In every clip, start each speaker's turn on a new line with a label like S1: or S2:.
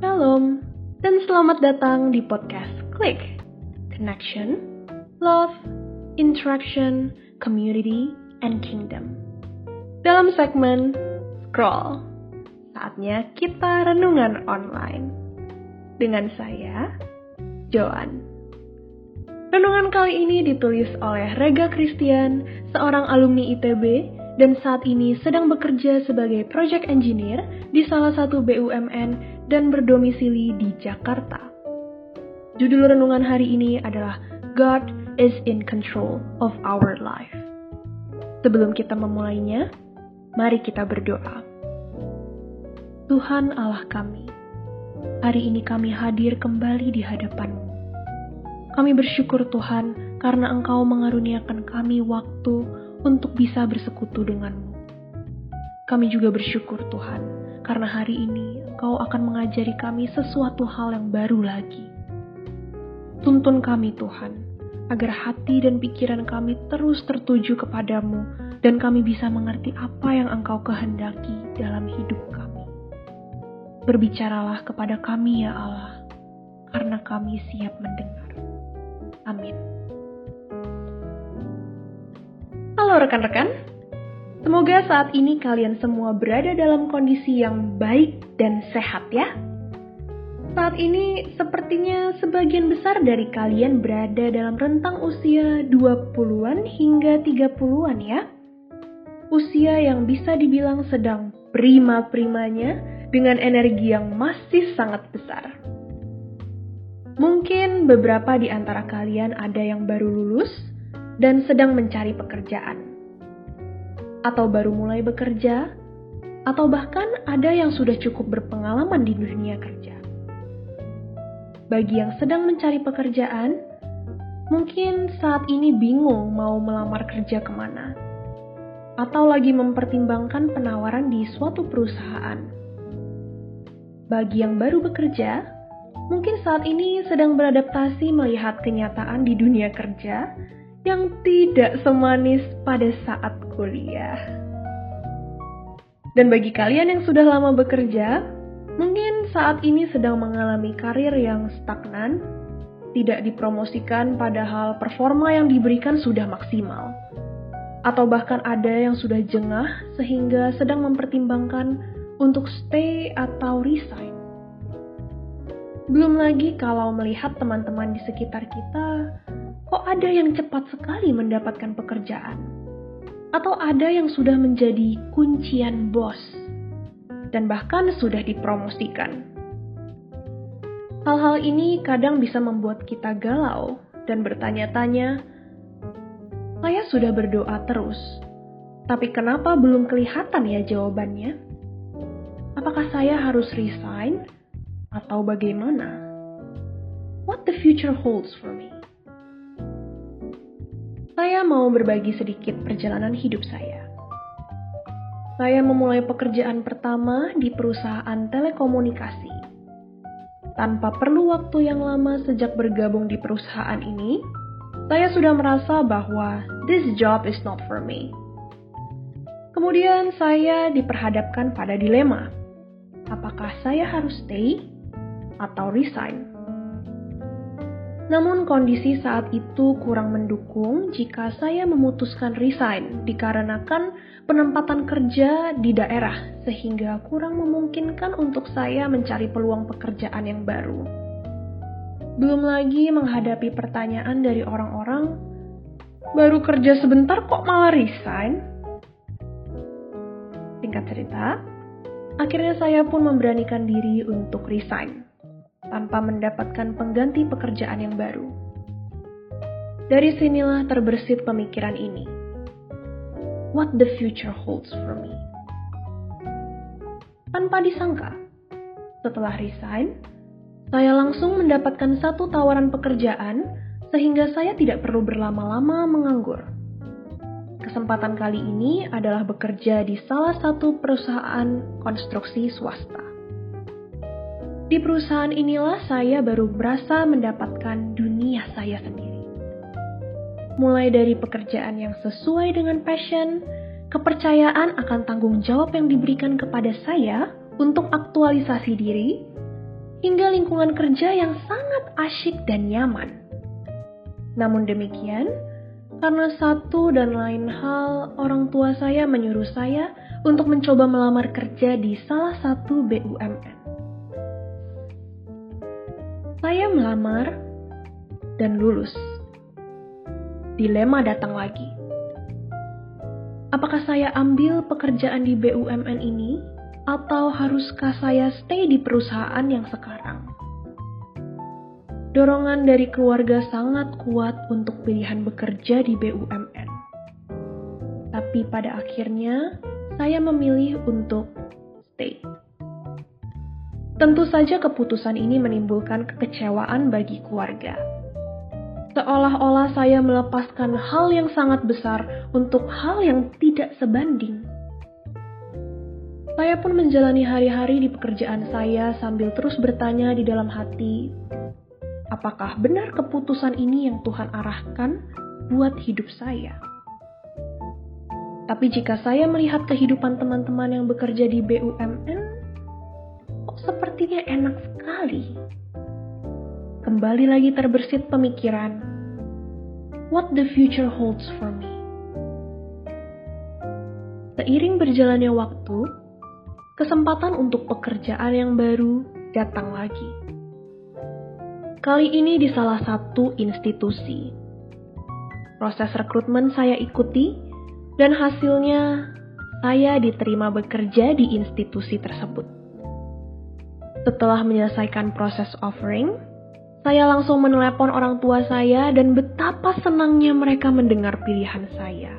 S1: Shalom, dan selamat datang di podcast Klik. Connection, Love, Interaction, Community, and Kingdom. Dalam segmen Scroll, saatnya kita renungan online. Dengan saya, Joan. Renungan kali ini ditulis oleh Rega Christian, seorang alumni ITB dan saat ini sedang bekerja sebagai project engineer di salah satu BUMN dan berdomisili di Jakarta. Judul renungan hari ini adalah God is in control of our life. Sebelum kita memulainya, mari kita berdoa. Tuhan Allah kami, hari ini kami hadir kembali di hadapan-Mu. Kami bersyukur Tuhan karena Engkau mengaruniakan kami waktu untuk bisa bersekutu denganmu. Kami juga bersyukur Tuhan, karena hari ini Engkau akan mengajari kami sesuatu hal yang baru lagi. Tuntun kami Tuhan, agar hati dan pikiran kami terus tertuju kepadamu dan kami bisa mengerti apa yang Engkau kehendaki dalam hidup kami. Berbicaralah kepada kami ya Allah, karena kami siap mendengar. Amin. Halo rekan-rekan, semoga saat ini kalian semua berada dalam kondisi yang baik dan sehat ya. Saat ini sepertinya sebagian besar dari kalian berada dalam rentang usia 20-an hingga 30-an ya. Usia yang bisa dibilang sedang prima-primanya dengan energi yang masih sangat besar. Mungkin beberapa di antara kalian ada yang baru lulus, dan sedang mencari pekerjaan, atau baru mulai bekerja, atau bahkan ada yang sudah cukup berpengalaman di dunia kerja. Bagi yang sedang mencari pekerjaan, mungkin saat ini bingung mau melamar kerja ke mana, atau lagi mempertimbangkan penawaran di suatu perusahaan. Bagi yang baru bekerja, mungkin saat ini sedang beradaptasi melihat kenyataan di dunia kerja yang tidak semanis pada saat kuliah. Dan bagi kalian yang sudah lama bekerja, mungkin saat ini sedang mengalami karir yang stagnan, tidak dipromosikan padahal performa yang diberikan sudah maksimal. Atau bahkan ada yang sudah jengah sehingga sedang mempertimbangkan untuk stay atau resign. Belum lagi kalau melihat teman-teman di sekitar kita kok ada yang cepat sekali mendapatkan pekerjaan? Atau ada yang sudah menjadi kuncian bos dan bahkan sudah dipromosikan? Hal-hal ini kadang bisa membuat kita galau dan bertanya-tanya, saya sudah berdoa terus, tapi kenapa belum kelihatan ya jawabannya? Apakah saya harus resign atau bagaimana? What the future holds for me? Saya mau berbagi sedikit perjalanan hidup saya. Saya memulai pekerjaan pertama di perusahaan telekomunikasi. Tanpa perlu waktu yang lama sejak bergabung di perusahaan ini, saya sudah merasa bahwa this job is not for me. Kemudian saya diperhadapkan pada dilema. Apakah saya harus stay atau resign? Namun kondisi saat itu kurang mendukung jika saya memutuskan resign dikarenakan penempatan kerja di daerah sehingga kurang memungkinkan untuk saya mencari peluang pekerjaan yang baru. Belum lagi menghadapi pertanyaan dari orang-orang, baru kerja sebentar kok malah resign? Singkat cerita, akhirnya saya pun memberanikan diri untuk resign tanpa mendapatkan pengganti pekerjaan yang baru. Dari sinilah terbersit pemikiran ini. What the future holds for me. Tanpa disangka, setelah resign, saya langsung mendapatkan satu tawaran pekerjaan sehingga saya tidak perlu berlama-lama menganggur. Kesempatan kali ini adalah bekerja di salah satu perusahaan konstruksi swasta. Di perusahaan inilah saya baru berasa mendapatkan dunia saya sendiri. Mulai dari pekerjaan yang sesuai dengan passion, kepercayaan akan tanggung jawab yang diberikan kepada saya untuk aktual aktualisasi diri, hingga lingkungan kerja yang sangat asyik dan nyaman. Namun demikian, karena satu dan lain hal, orang tua saya menyuruh saya untuk mencoba melamar kerja di salah satu BUMN. Saya melamar dan lulus. Dilema datang lagi. Apakah saya ambil pekerjaan di BUMN ini atau haruskah saya stay di perusahaan yang sekarang? Dorongan dari keluarga sangat kuat untuk pilihan bekerja di BUMN. Tapi pada akhirnya, saya memilih untuk stay. Tentu saja keputusan ini menimbulkan kekecewaan bagi keluarga. Seolah-olah saya melepaskan hal yang sangat besar untuk hal yang tidak sebanding. Saya pun menjalani hari-hari di pekerjaan saya sambil terus bertanya di dalam hati, apakah benar keputusan ini yang Tuhan arahkan buat hidup saya? Tapi jika saya melihat kehidupan teman-teman yang bekerja di BUMN, sepertinya enak sekali. Kembali lagi terbersit pemikiran, what the future holds for me. Seiring berjalannya waktu, kesempatan untuk pekerjaan yang baru datang lagi. Kali ini di salah satu institusi. Proses rekrutmen saya ikuti, dan hasilnya saya diterima bekerja di institusi tersebut. Setelah menyelesaikan proses offering, saya langsung menelepon orang tua saya dan betapa senangnya mereka mendengar pilihan saya.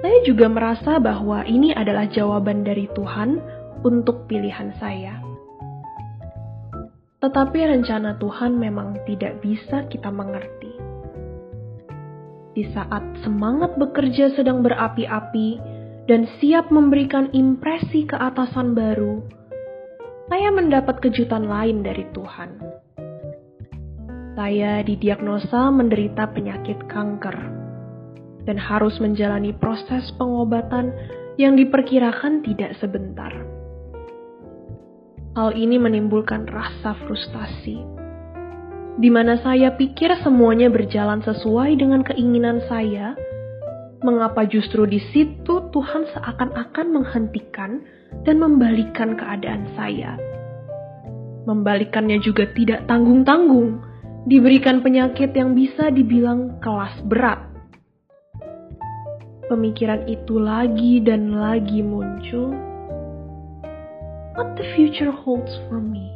S1: Saya juga merasa bahwa ini adalah jawaban dari Tuhan untuk pilihan saya. Tetapi rencana Tuhan memang tidak bisa kita mengerti. Di saat semangat bekerja sedang berapi-api dan siap memberikan impresi keatasan baru, saya mendapat kejutan lain dari Tuhan. Saya didiagnosa menderita penyakit kanker dan harus menjalani proses pengobatan yang diperkirakan tidak sebentar. Hal ini menimbulkan rasa frustasi, di mana saya pikir semuanya berjalan sesuai dengan keinginan saya. Mengapa justru di situ Tuhan seakan-akan menghentikan dan membalikan keadaan saya? Membalikannya juga tidak tanggung-tanggung, diberikan penyakit yang bisa dibilang kelas berat pemikiran itu lagi dan lagi muncul, what the future holds for me?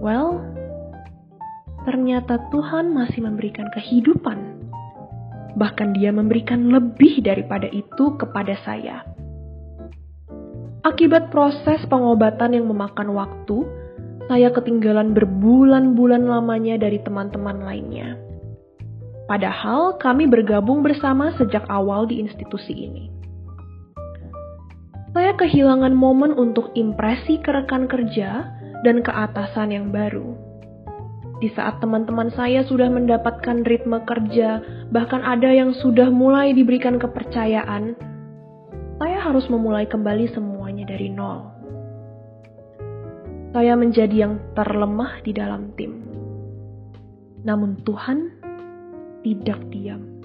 S1: Well, ternyata Tuhan masih memberikan kehidupan. Bahkan dia memberikan lebih daripada itu kepada saya. Akibat proses pengobatan yang memakan waktu, saya ketinggalan berbulan-bulan lamanya dari teman-teman lainnya. Padahal kami bergabung bersama sejak awal di institusi ini. Saya kehilangan momen untuk impresi ke rekan kerja dan keatasan yang baru. Di saat teman-teman saya sudah mendapatkan ritme kerja, bahkan ada yang sudah mulai diberikan kepercayaan, saya harus memulai kembali semuanya dari nol. Saya menjadi yang terlemah di dalam tim. Namun Tuhan tidak diam.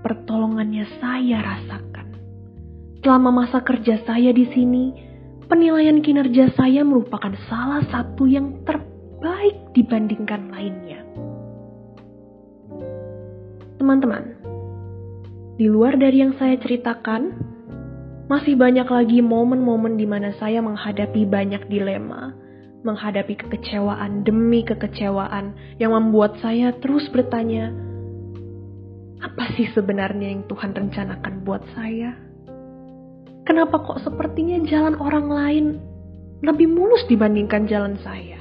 S1: Pertolongannya saya rasakan. Selama masa kerja saya di sini, penilaian kinerja saya merupakan salah satu yang terbaik dibandingkan lainnya. Teman-teman, di luar dari yang saya ceritakan, masih banyak lagi momen-momen di mana saya menghadapi banyak dilema, menghadapi kekecewaan demi kekecewaan yang membuat saya terus bertanya, apa sih sebenarnya yang Tuhan rencanakan buat saya? Kenapa kok sepertinya jalan orang lain lebih mulus dibandingkan jalan saya?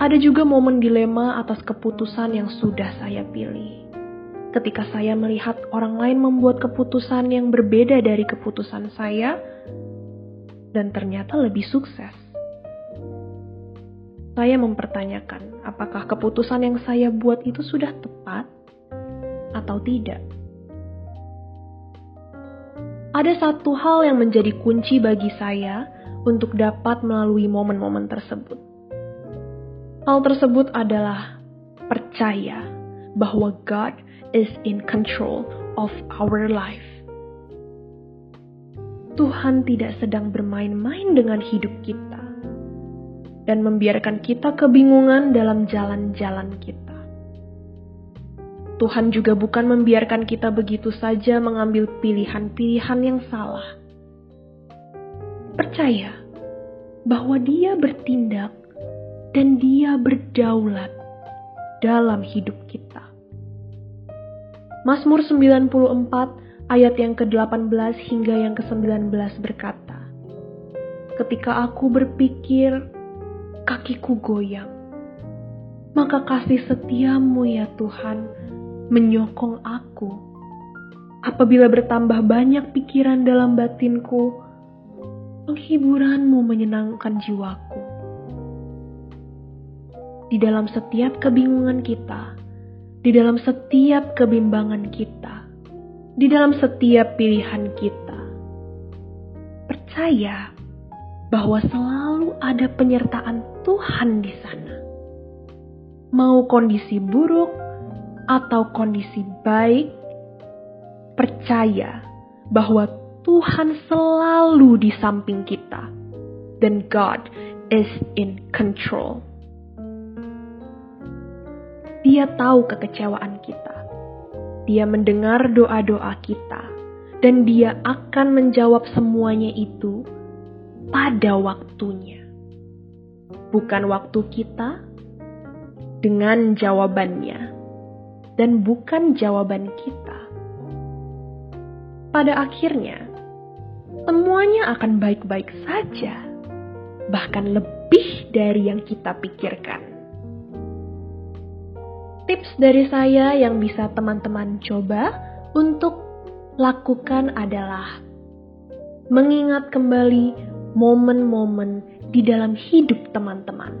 S1: Ada juga momen dilema atas keputusan yang sudah saya pilih. Ketika saya melihat orang lain membuat keputusan yang berbeda dari keputusan saya, dan ternyata lebih sukses. Saya mempertanyakan apakah keputusan yang saya buat itu sudah tepat atau tidak. ada satu hal yang menjadi kunci bagi saya untuk dapat melalui momen-momen tersebut. Hal tersebut adalah percaya bahwa God is in control of our life. Tuhan tidak sedang bermain-main dengan hidup kita dan membiarkan kita kebingungan dalam jalan-jalan kita. Tuhan juga bukan membiarkan kita begitu saja mengambil pilihan-pilihan yang salah. Percaya bahwa Dia bertindak dan Dia berdaulat dalam hidup kita. Mazmur 94 ayat yang ke-18 hingga yang ke-19 berkata, Ketika aku berpikir, kakiku goyang. Maka kasih setiamu ya Tuhan menyokong aku. Apabila bertambah banyak pikiran dalam batinku, penghiburanmu menyenangkan jiwaku. Di dalam setiap kebingungan kita, di dalam setiap kebimbangan kita, di dalam setiap pilihan kita, percaya bahwa selalu ada penyertaan Tuhan di sana. Mau kondisi buruk, atau kondisi baik, percaya bahwa Tuhan selalu di samping kita dan God is in control. Dia tahu kekecewaan kita. Dia mendengar doa-doa kita dan dia akan menjawab semuanya itu pada waktunya. Bukan waktu kita dengan jawabannya dan bukan jawaban kita. Pada akhirnya, semuanya akan baik-baik saja, bahkan lebih dari yang kita pikirkan. Tips dari saya yang bisa teman-teman coba untuk lakukan adalah mengingat kembali momen-momen di dalam hidup teman-teman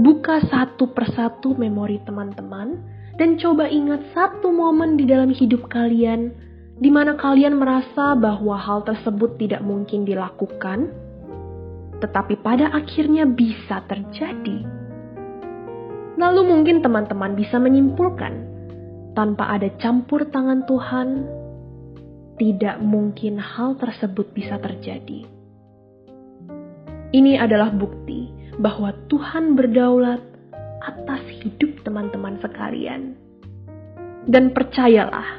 S1: buka satu persatu memori teman-teman dan coba ingat satu momen di dalam hidup kalian di mana kalian merasa bahwa hal tersebut tidak mungkin dilakukan, tetapi pada akhirnya bisa terjadi. Lalu mungkin teman-teman bisa menyimpulkan, tanpa ada campur tangan Tuhan, tidak mungkin hal tersebut bisa terjadi. Ini adalah bukti bahwa Tuhan berdaulat atas hidup teman-teman sekalian. Dan percayalah,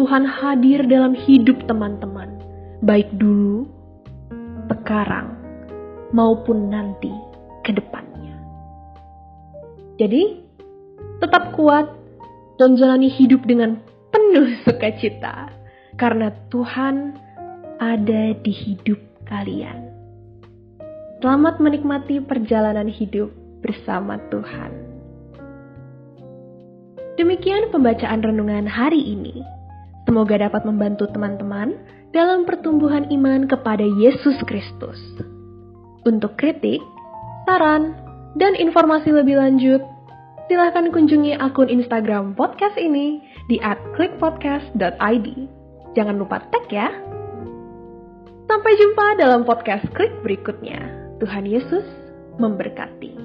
S1: Tuhan hadir dalam hidup teman-teman, baik dulu, sekarang, maupun nanti. Jadi, tetap kuat dan jalani hidup dengan penuh sukacita, karena Tuhan ada di hidup kalian. Selamat menikmati perjalanan hidup bersama Tuhan. Demikian pembacaan renungan hari ini. Semoga dapat membantu teman-teman dalam pertumbuhan iman kepada Yesus Kristus. Untuk kritik, saran, dan informasi lebih lanjut, silahkan kunjungi akun Instagram podcast ini di @clickpodcast.id. Jangan lupa tag ya. Sampai jumpa dalam podcast Klik berikutnya. Tuhan Yesus memberkati.